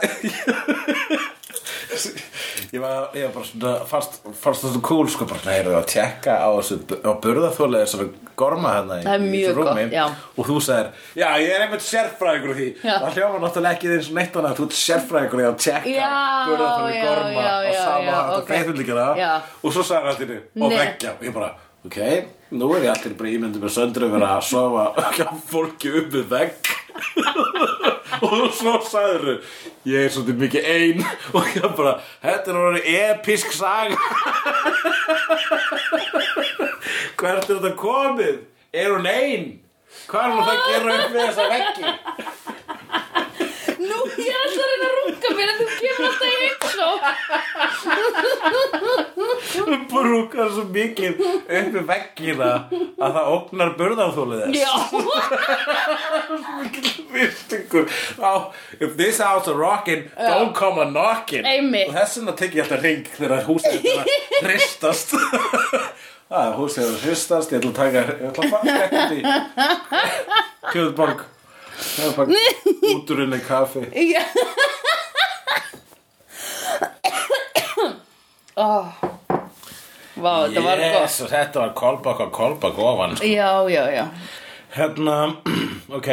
Ég var, ég var bara svona fast, fast þetta cool sko bara neyru að tjekka á þessu á burðarþjóðlega þessari gorma hérna í Það er í mjög þessu rúmi. gott, já. og þú sagðir, já ég er einmitt sérfræðingur í því Já. það hljóma náttúrulega ekki eins og neitt annað þú ert sérfræðingur í að tjekka Já, burðarþjóðlega já, gorma já, og já, sama já, hægt ok. og feithundlíkina Já. og svo sagðir allir og Nei. veggja og ég bara, ok, nú er ég allir bara ímyndið með söndru vera að sofa fólki upp við vegg [laughs] [laughs] og svo sagður ég er svolítið mikið ein. [laughs] Og ég bara, þetta er orðið episk saga. [laughs] Hvert er þetta komið? Er hún ein? Hvað er hún það að gera upp við þessa veggi ég alltaf að reyna að runga mér En þú kemur alltaf í heimsó hún brúkar svo mikið upp við veggina að það ógnar burðarþólið þess. Já, [laughs] If this house are rockin' Don't come a knockin' Einmitt. Og þess vegna tek ég alltaf ring Þegar húsið [laughs] hristast. Það, [laughs] húsið er að hristast Ég ætla að taka Ég ætla að fara ekki því Kjöðborg Kjöðborg Úturinni kaffi Já oh. Vá, þetta var gott Jesus, þetta var kolbak og kolbak ofan sko. Já, já, já Hérna, [clears throat] ok,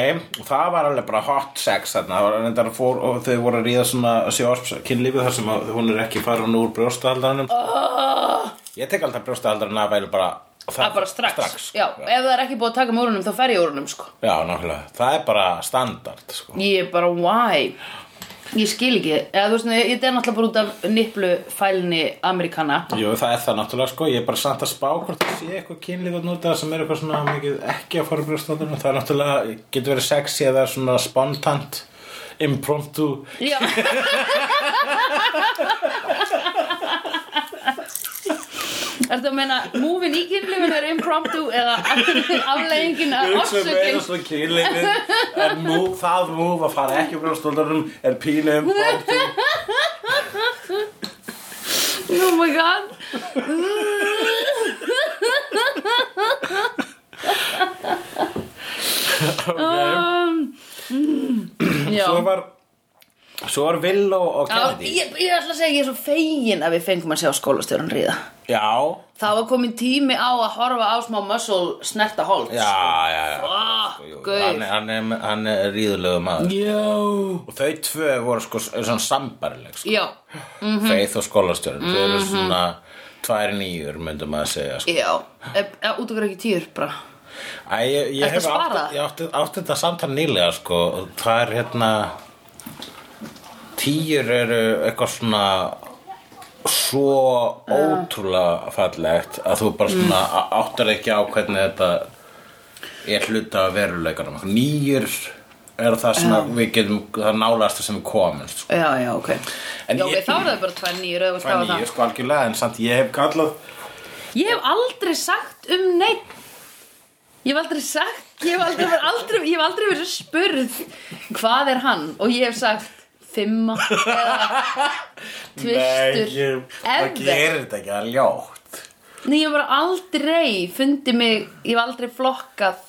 það var alveg bara hot sex þarna, það var reyndar fór og þau voru að ríða svona sjósps kynlífið þar sem að hún er ekki farin úr brjóstahaldaranum. oh. Ég tek alltaf brjóstahaldaran af eða bara, Það er bara strax, strax sko. Já, ef það er ekki búið að taka með úrunum þá fer ég úrunum sko Já, nákvæmlega, það er bara standard, sko. Ég er bara, why? Ég skil ekki Eða þú veist, þetta er náttúrulega bara út af nipplu fælni Amerikana Jú, það er það náttúrulega, sko, ég er bara samt að spá hvort það sé eitthvað kynlíf að núta sem er eitthvað svona mikið ekki að fara brjóstahaldaranum. Það er náttúrulega, getur verið sexy eða svona spontant, impromptu. Já [laughs] Ertu að meina múvin í kynlifin er impromptu eða afleggingin meira orsökin En mú, það múf að fara ekki frá stóldarum Er pínu bóttu Oh my god. [laughs] Um, mm, Svo var Svo var Villó og Já, Kennedy. ég, ég ætla að segja ég er svo fegin að við fengum að sjá skólastjóran ríða. Já, Það var komin tími á að horfa á smá muscle snerta hold já, já, já. Ah, Sko, jú, gaur. hann, er, hann, er, hann er ríðulegu maður Já. Og þau tvö voru sko svona sambarileg sko. Já, Faith og skólastjörn Þau eru svona tvær nýjur myndum að segja sko. já. E, e, Út okkur ekki tíur bara? Æ, ég, ég Ertu hef að spara? átt, ég átti, átti þetta samtal nýlega sko. og Það er hérna Tíur eru eitthvað svona svo ótrúlega fallegt að þú bara svona mm. áttar ekki á hvernig þetta er hluta veruleikanum nýjur er það sem að við getum það nálasta sem við komumst sko. Já, já, ok En Já, ég- þá er það bara tvær nýjur það. nýjur sko algjörlega en samt ég hef kallað Ég hef aldrei sagt um neitt Ég hef aldrei sagt Ég hef aldrei, aldrei, ég hef aldrei verið spurð Hvað er hann? Og ég hef sagt Fimma Eða [laughs] Tvistur. ég, það gerir þetta ekki að ljótt. Nei, ég bara aldrei Fundi mig Ég hef aldrei flokkað.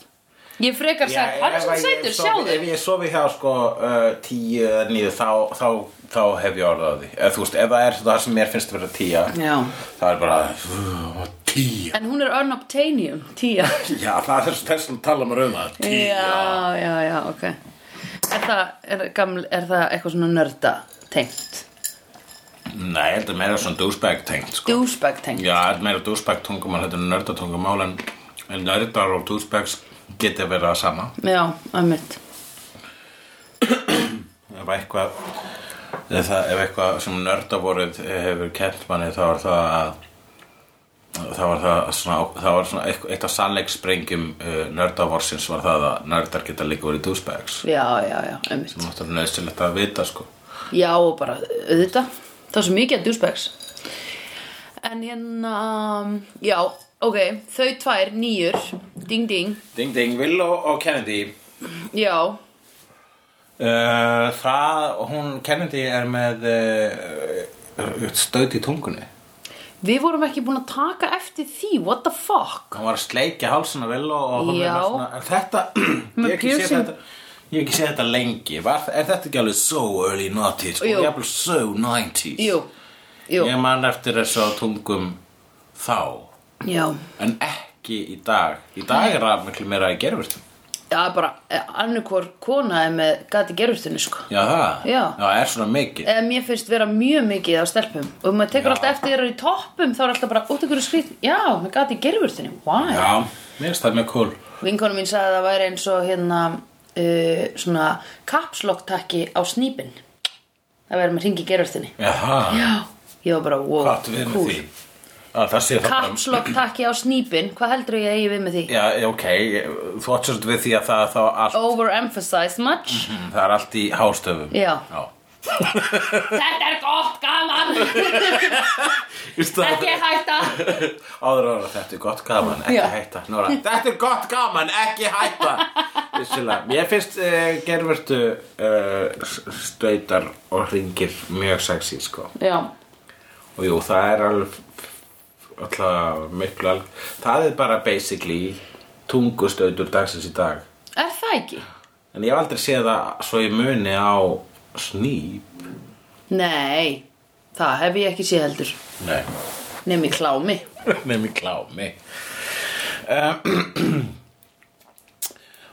Ég frekar sagt, hann er svona sætur, sjáðu. Ef ég sofi hjá sko uh, tíu eða níu þá, þá, þá hef ég orðað á því. Ef þú veist, ef það er það sem mér finnst að vera tíja Já. Það er bara uh, tíja En hún er unobtainium, tíja [laughs] Já, það er þess að tala mér um það Tíja Já, já, já, ok Er það, er, gaml, er það eitthvað svona nörda tengt? Nei, ég held að meira svona douchebag tengt sko. Douchebag tengt? Já, þetta er meira douchebag tungumál Þetta er nördatungumál en, en nördar og douchebags geti verið að sama Já, einmitt ef eitthvað ef, það, eitthvað sem nördavorið hefur kent manni þá er það að þá var það svona, það var svona eitt, af sannleikssprengjum uh, nördavorsins var það að nördar geta líka verið douchebags. Já, já, já, einmitt. Sem náttúrulega nöðsynlegt að vita sko. Já, og bara auðvitað. Það er svo mikið að douchebags. En hérna, já, ok Þau tvær, nýjur. Ding, ding. Ding ding, Will og, og Kennedy. Já, uh, það, hún Kennedy er með uh, stöð í tungunni við vorum ekki búin að taka eftir því What the fuck? hann var að sleikja hálsina vel og, Já. en þetta [clears throat] ég ekki piercing. þetta ég ekki séð þetta lengi. Var, er þetta ekki alveg so early 90s Jú. og jafnvel so 90s Jú, jú. Ég man eftir þessu tungum þá. Já, en ekki í dag. Í dag er það miklu meira í gerfustum já, bara annarkvor kona er með gati gerfustunni, sko. Já. Það, Já. er svona mikið. Eða mér finnst vera mjög mikið á stelpum. Og maður tekur Já. alltaf eftir þeirra í toppum þá er alltaf bara út ykkur skrýt já, með gati gerfustunni, why? já, mér finnst það mjög cool. Vinkonu mín sagði að það væri eins og hérna uh, svona kapslokktakki á snýpin það væri með ringi gerfustunni já, það, já, ég var bara, wow, hvað áttu við með því kapslokktakki á snýpin hvað heldur ég að ég við með því? já, ok, þú átt svolítið við því að það, það, allt, overemphasized much? Það er allt í hástöfum. Já. já. þetta er gott, gaman. [laughs] Ekki hætta. Áður ára, þetta er gott gaman, ekki Já. hætta. Nóra, þetta er gott gaman, ekki hætta. Mér finnst uh, gerfurtu uh, stautar og ringir mjög sexy sko. Já, og jú, það er alveg alltaf miklu alveg það er bara basically tungustautur dagsins í dag. Er það ekki? en ég hef aldrei séð það svo ég muni á snýp nei, það hef ég ekki séð heldur. Nei. Nefn í klámi. [laughs] Nefn í klámi. Um, [clears throat]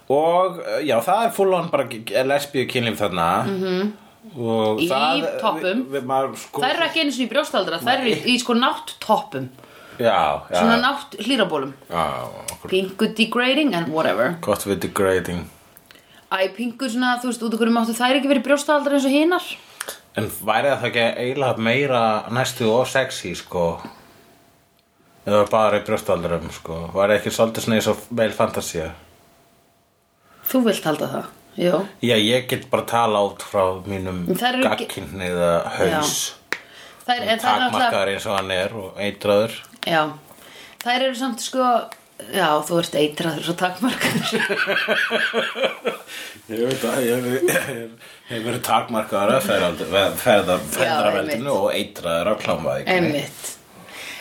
Og uh, já, það er full on bara lesbíu kynlíf þarna. -hmm. og Í það, toppum. sko, þær eru ekki einu sinni í brjóstaldra þær eru í sko nátt toppum Já, já, svona nátt hlýrabólum já okkur, pingu degrading and whatever. Gott við degrading. Æ, pingu svona, þú veist, út af hverju máttu þær ekki verið brjóstaldra eins og hinar? En væri það ekki eiginlega meira næstu og sexy, sko? Eða bara í brjóstaldurum, sko. Væri ekki svolítið svona eins og meil fantasía? Þú vilt halda það, jú Já, ég get bara tala út frá mínum ekki- gagkinniða haus. En þær náttúrulega takmarkaður eins og hann er og eitraður Já, þær eru samt sko Já, þú ert eitraður svo takmarkaður. [laughs] Ég veit að ég hef- verið takmarkaður að ferðarveldinu og eitraður á klámvæðingu Einmitt.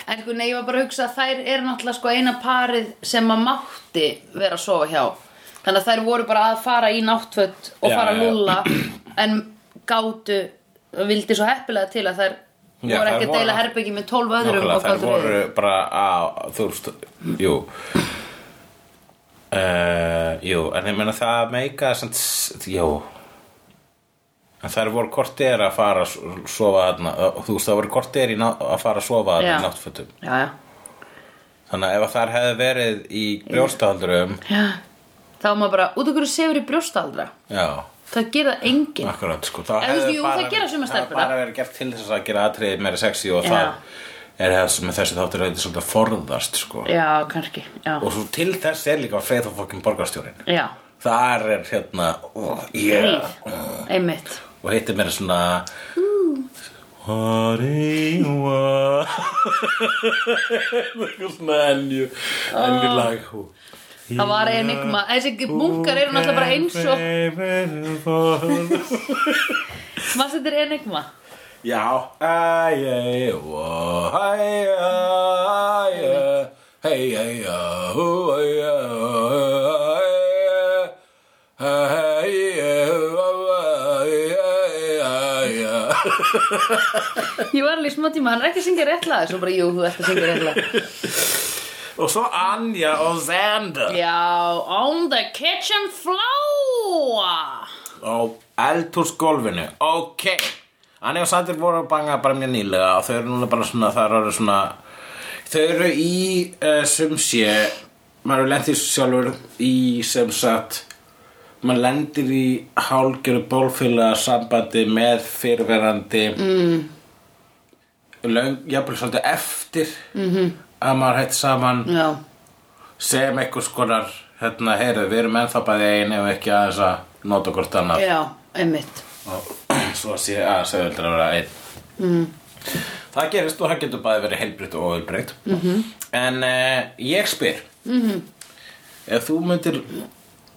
En sko, nei, ég var bara að hugsa að þær eru náttúrulega sko eina parið sem að mátti vera að sofa hjá. Þannig að þær voru bara að fara í náttföt og Já, fara að já. lúlla En gátu, vildi svo heppilega til að þær Já, voru ekki að deila herbyggi með tólf öðrum þær gátu voru bara að, þú veist, jú. Uh, Jú, en ég meina það meika jú. En þær voru korter að fara að sofa Þú veist, það voru ná, að fara að sofa í náttfötum. Já, já, Þannig að ef að þær hefði verið í brjóstahaldurum já. Þá var maður bara, út hverju sefur í brjóstaldra Já, Það gera enginn. Akkurat sko Það jú, bara- það gera sumar Það stelpur hefði bara verið gert til þess að gera atriði meira sexy og Já. það er það sem þessi þáttur hefði svolítið að forðast sko. Já, kannski, já. Og svo til þess er líka Freyð og fokkin borgarstjórin Þar er hérna oh, yeah. einmitt. Og heitir mér svona Hariwa [laughs] Eitthvað svona enju Enju lag það var enigma. Þessi munkar eru náttúrulega bara eins og [laughs] maður setur enigma? Já. Hei hei ég var alveg smá tíma. Hann er ekki að syngja rétt lag. Svo bara jú þú ert að syngja rétt lag. [laughs] Og svo Anja og Xander Já, on the kitchen floor á eldhúsgólfinu ok Anja og Xander voru að banga bara mjög nýlega og þau eru núna bara svona það eru svona þau eru í uh, sem sé maður lendið sjálfur í sem sagt maður lendir í hálgjöru bólfélaga sambandi með fyrirverandi mm. löng, jafnvel svolítið eftir -hmm. Að maður hætti saman Já, sem einhvers konar hérna, heyrðu, við erum ennþá bæði ein ef ekki aðeins að nota hvort annað já, einmitt og svo sé að segja að vera einn mm. það gerist og það getur bæði verið heilbreytt og óheilbreytt Mhm. -hmm. en uh, ég spyr -hmm. ef þú myndir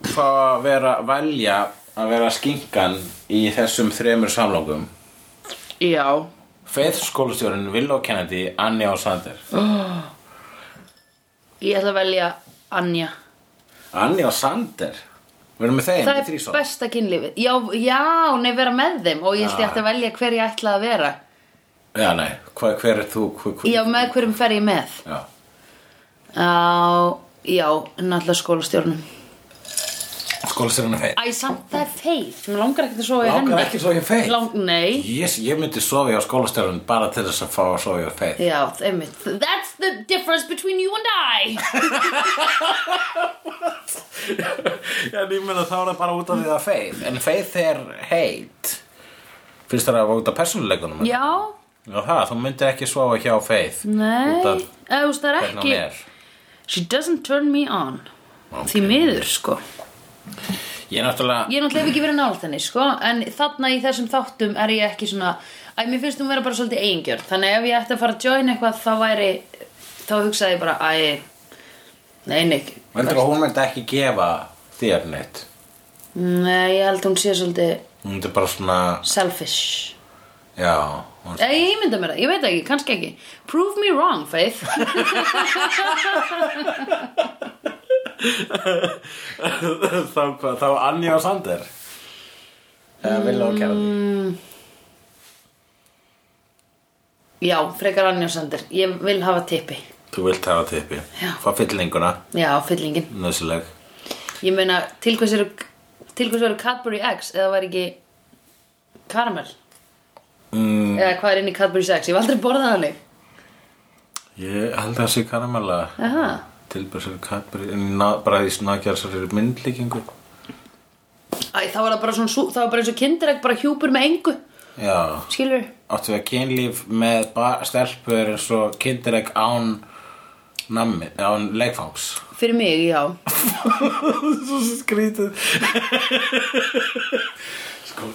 fá að vera velja að vera skinkan í þessum þremur samlókum Já, Faith skólastjórinn Willow Kennedy, Anja og Sander. Ég ætla að velja Anja. Anja og Sander? Þeim Það er besta kynlífið. Já, já, nei, vera með þeim. Og ég ætti að velja hver ég ætla að vera. Já nei, hver, hver er þú? Hver, hver, Já, með hverjum fer ég með? Já. Já, já, náttúrulega skólastjórnum skólastjórinn er Faith Æ, samt það er feið Mér langar ekkert að sofa í henni. Langar ekki svo ég Faith Lang, Nei, Yes, ég myndi sofa hjá skólastjórinn bara til þess að fá að sofa hjá Faith já, einmitt. That's the difference between you and I. [laughs] En ég meina þá er það bara út af því að Faith En Faith er heit. Finnst það að það út af persónuleikunum? Já, Já, það, þú myndir ekki sofa hjá Faith nei. Það er ekki er. She doesn't turn me on. Ok. Því miður, sko Ég er náttúrulega Ég er náttúrulega hef ekki verið nált henni, sko En þarna í þessum þáttum er ég ekki svona Æ, mér finnst hún vera bara svolítið eigingjörn Þannig ef ég ætti að fara að join eitthvað Þá væri, þá hugsaði ég bara Æ, nei, nei. Veldur að hún myndi ekki gefa þér neitt? Nei, ég held hún sé svolítið Hún myndi bara svona selfish. Já hún... Nei, ég mynda mér það, ég veit ekki, kannski ekki. Prove me wrong, Faith [laughs] [laughs] þá, hvað, þá Anja og Sander? Eða vilja og kæra Já, frekar Anja Sander. Ég vil hafa tippi. Þú vilt hafa tippi? Já. Fá fyllinguna, Já, fyllingin. Nöðsileg Ég meina, til hvers eru Til hvers eru Cadbury Eggs Eða var ekki karamell mm, Eða hvað er inn í Cadbury Eggs? Ég hef aldrei borðað þannig. Ég held að það sé karamella. Aha. Cadbury en ná- bara í snakjarsar myndlíkingu. Æ, þá var það bara svona Það var bara eins og kindiregg Bara hjúpur með engu. Já. Skilur Áttu við að kynlíf með stelpur eins og kindireg án nammi, án leikfangs. Fyrir mig, já. [laughs] Svo skrítið. Sko,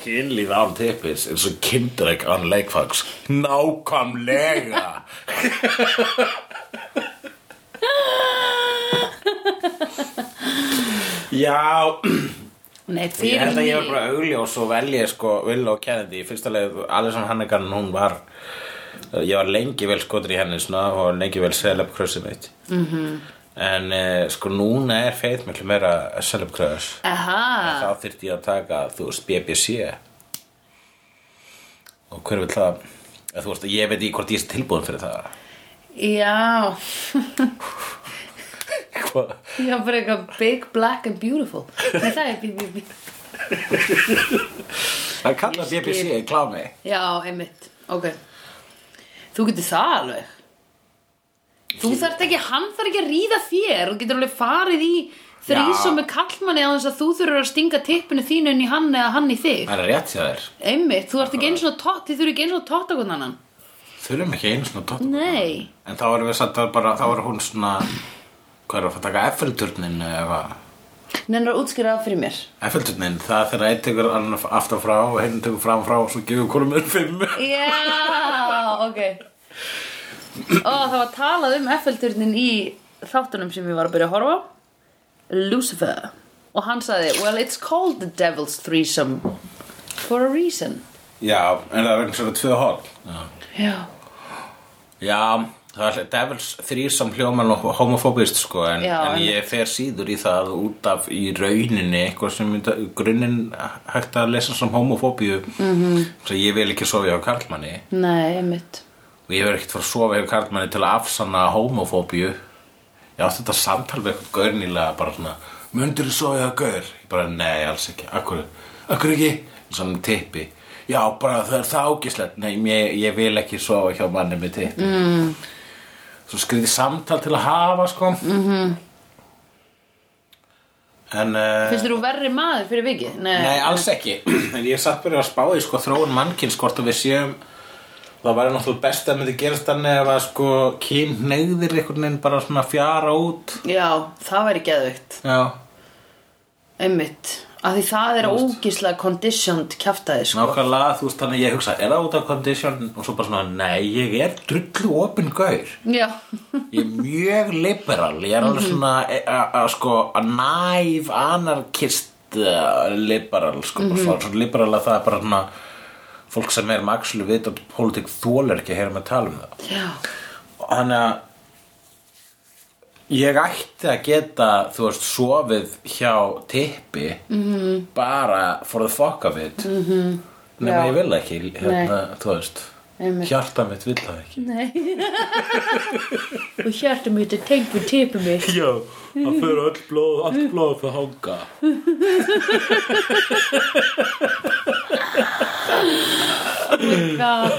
kynlíf án tippis er svo kindireg án leikfangs. Nákvæmlega [laughs] Já. Nei, Ég held að ég var bara augljós og velja sko Will og Kennedy. Í fyrsta leið Alison Hannigan hún var ég var lengi vel skotur í henni svona og lengi vel celeb crushið mitt. -hmm. Mhm. en eh, sko núna er Faith miklu meira crush. Aha, þá þyrfti ég að taka þú veist BBC og hver vil það? Veist ég veit ekki hvort ég er tilbúin fyrir það já. Hvað? Já, bara eitthvað big, black and beautiful. Nei, það er bí það kallað Ég BBC í klámi. Já, einmitt, ok. Þú getur það alveg. Þú þarft ekki, hann þarf ekki að ríða þér. Þú getur alveg farið í þrísum Já. með kallmanni á þess að þú þurfur að stinga tippinu þínu inn í hann eða hann í þig. Það er rétt þér. Einmitt, þú ert ekki eins og tótt, þið þurfur ekki eins og tótt á hvern annan þurfum ekki einu svona tótt Nei, En þá erum við satt að bara, þá er hún svona Hvað er að fara að taka Eiffelturnin eða? Nennur að útskýra það fyrir mér. Eiffelturnin, það er þegar einn tekur annan aftan frá og hinn tekur fram frá og svo gefur hvorum er fimm. Já, ok. Ó, það var talað um Eiffelturnin í þáttunum sem ég var að byrja að horfa Lucifer. Og hann sagði, well it's called the devil's threesome for a reason. Já, en það er vegna svona tvö hól Já, Já, Það er Devils þrýr sem hljóma nú homofóbist sko en, Já, en ég fer síður í það út af í rauninni eitthvað sem grunninn hægt að lesa sem homofóbíu. Mm -hmm. svo ég vil ekki sofa hjá karlmanni. Nei, einmitt. Og ég verð ekkert fara að sofa hjá karlmanni til að afsanna homofóbíu. Ég átti þetta samtal við eitthvað gaurnýlega bara svona myndir þú sofa hjá gaur? ég bara nei alls ekki, akkur, akkur ekki? Svona tippi já bara það er það ágislegt nei ég, ég vil ekki sofa hjá manni með tippi mm. svo skriði samtal til að hafa sko. Mm -hmm. en uh, Finnst þú verri maður fyrir vikið? Nei, Nei, alls ekki. [clears throat] En ég satt bara að spá í sko þróun mannkins hvort að við séum það væri náttúrulega best að myndi gerast þannig að sko kyn neyðir einhvern veginn bara svona fjara út. Já, það væri geðveikt. Já, Einmitt Af því það er ógislega conditioned kjaftaði sko. nákvæmlega þú veist þannig að ég hugsa er það út af condition? Og svo bara svona nei, ég er drullu opinn gaur. Já, Ég er mjög liberal. Ég er alveg svona e- a- a- sko að næf anarkist uh, liberal sko, mm -hmm. svo liberal að það er bara svona fólk sem er makslu vit og pólitík þólar ekki að heyra með tala um það. Já, Þannig að ég ætti að geta, þú veist, sofið hjá tippi -hmm. bara for the fuck of it mm -hmm. nema Já. ég vil ekki hérna, þú veist hjarta mitt vil það ekki nei [laughs] Og hjartum mitt er tengt við tipum mitt Já, það fyrir öll blóð, allt blóð fyrir hanga [laughs] God.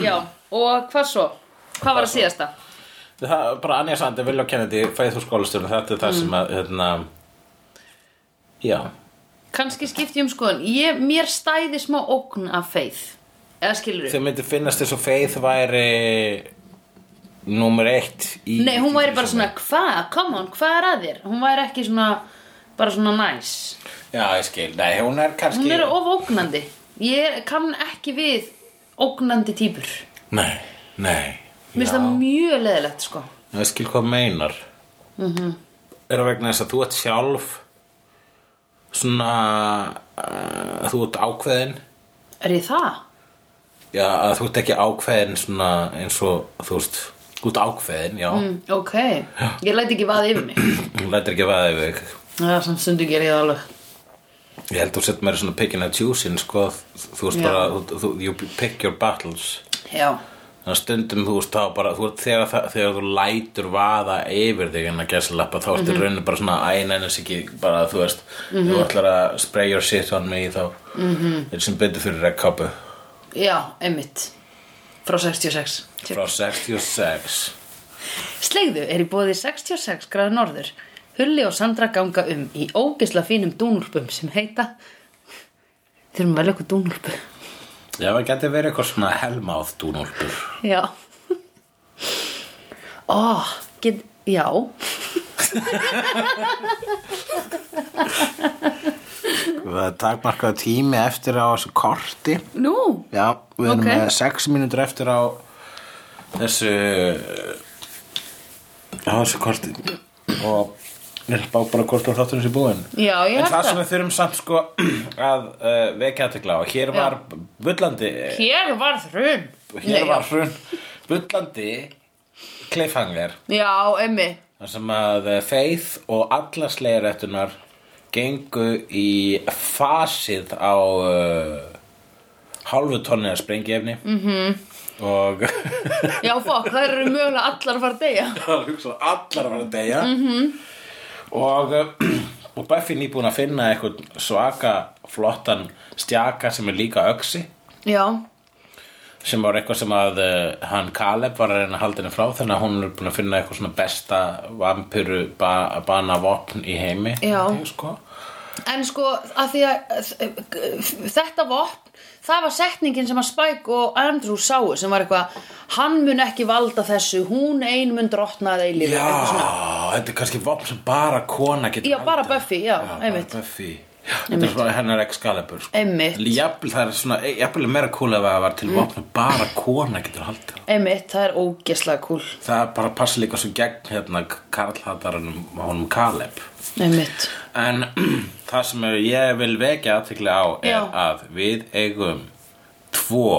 Já, og hvað svo? Hvað var að síðasta? Það bara Anja Sandi, Vilja Kennedy, Faithful skólastjórn Þetta er það sem að, hérna Já, Kanski skipti ég um skoðun. Ég, Mér stæði smá ógn af feið Eða skilur þið myndi finnast þess að Faith væri Númer eitt í Nei, hún væri bara svona, hvað, come on, hvað er að þér? Hún væri ekki svona, bara svona næs Já, ég skil, nei, hún er kannski Hún er of ógnandi. Ég kann ekki við ógnandi típur Nei, nei Mér finnst það mjög leðilegt, sko Ég skil hvað meinar mm -hmm. Er það vegna þess að þú ert sjálf Svona uh, Þú ert ákveðin Er ég það? Já, að þú ert ekki ákveðin svona eins og, þú veist, þú ert ákveðin, já. Mm, ok, ég læt ekki vaða yfir mig Hún lætur ekki vaða yfir þig. Það er samt stundu ger ég það alveg Ég held þú sett meira svona picking and choosing, sko, þú veist Já. bara, þú, þú, you pick your battles. Já, Þannig að stundum, þú veist, þá bara, þú, þegar, það- þegar þú lætur vaða yfir þig en að gæsa lappa, þá ertu Mhm. rauninu bara svona, æ, nefnir ekki, bara, þú veist, þú ætlar að spray your shit on me, þá Mhm. er sem betur fyrir rekkkápu já, einmitt. Frá 66 frá 66. Slegðu er í bóði 66 gráður norður. Hulli og Sandra ganga um í ógisla fínum dúnúlpum sem heita Þurfum að eitthvað dúnúlpu Já, það geti verið eitthvað svona helmáð dúnúlpur. Já. Ó, get, já. Það er takmarkað tími eftir á þessu korti. Nú, Já, við erum Ok. með sex mínútur eftir á þessu á þessu korti. Og ég er bá bara hvort á þátturinn sér búinn já, ég En það sem við þurfum samt sko [clears throat] að uh, vekja aðtekla á hér var bullandi. Hér varð hrun. Hér var hrun. Bullandi cliffhanger. Já, emmi þar sem að eh, Faith og alla slegjarættunar gengu í fasið á uh, hálfu tonni af sprengiefni. Mm -hmm. og [laughs] Já, fokk, það eru mögulega allar að fara að deyja. [laughs] Hugsa allar að vera að deyja. -hmm. og, uh, [clears throat] og Buffy nýbúin að finna eitthvað svaka flottan stjaka sem er líka öxi Já, sem var eitthvað sem að uh, hann Caleb var að reyna að halda henni frá þannig að hún er búin að finna eitthvað svona besta vampiru ba bana vopn í heimi Já. Ég, sko. en sko að því að þetta vopn það var setningin sem að Spike og Andrew sáu sem var eitthvað hann mun ekki valda þessu, hún ein mun drotna að eilífi Já, eitthvað svona. þetta er kannski vopn sem bara kona getur Já, bara. Buffy, já, bara einmitt. Buffy Já, Þetta er svona hennar Excalibur sko. Jafnvel það er svona, jafnvel er meira cool ef það var til vopn sem bara kona getur haldið Einmitt, það er ógeslega cool. Það bara passa líka svo gegn hérna Karlhattaranum honum Caleb. Einmitt. En [clears throat] það sem er, ég vil vekja aðtekli á er Já. að við eigum tvo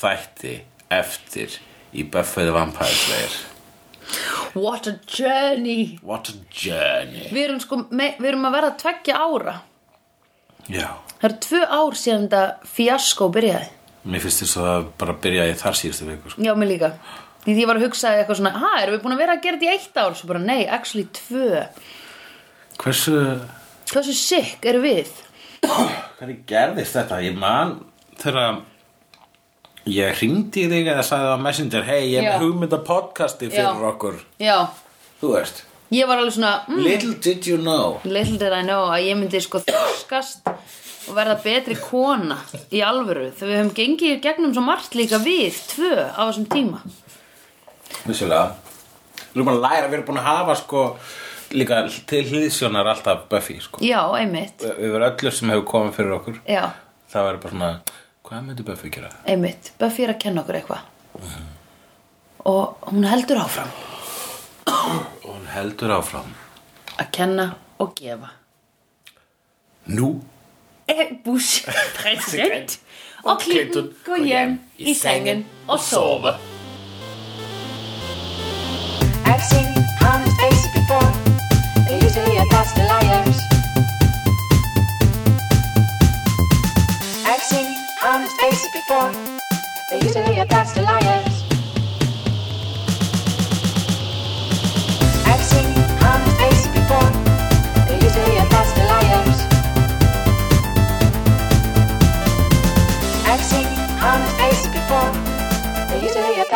þætti eftir í Buffy the Vampire Slayer. What a journey. What a journey. Við erum sko, við erum að verða tveggja ára Já, Það eru tvö ár síðan þetta fjaskó byrjaði mér finnst þess að það bara byrjaði þar síðustu viku sko. Já, mér líka Því ég var að hugsa eitthvað svona Ha, erum við búin að vera að gera þetta í eitt ár? Svo bara, nei, actually tvö Hversu Hversu sick eru við? Hvernig gerðist þetta? Ég man þegar ég hringdi í þig eða sagði á Messenger Hei, ég hef hugmynda podcasti fyrir Já. okkur Já, Þú veist ég var alveg svona mm, Little did you know. Little did I know að ég myndi sko þroskast og verða betri kona í alvöru. Þegar við höfum gengið gegnum svo margt líka við tvö á þessum tíma. Vissulega. Við erum búin að læra, við erum búin að hafa sko líka til hlýðsjónar alltaf Buffy sko. Já, einmitt. Yfir öllu sem hefur komið fyrir okkur. Já, Það var bara svona Hvað myndi Buffy gera? einmitt. Buffy er að kenna okkur eitthvað. Og hún heldur áfram Og hún heldur áfram að kenna og gefa Nú Er bús [laughs] present og Clinton gå hjem í sengen og sofa I've seen honest faces before. They're usually a pass to liars. I've seen honest faces before. They're usually a pass to liars.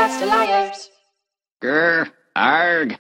Castelliers. Grr, arg.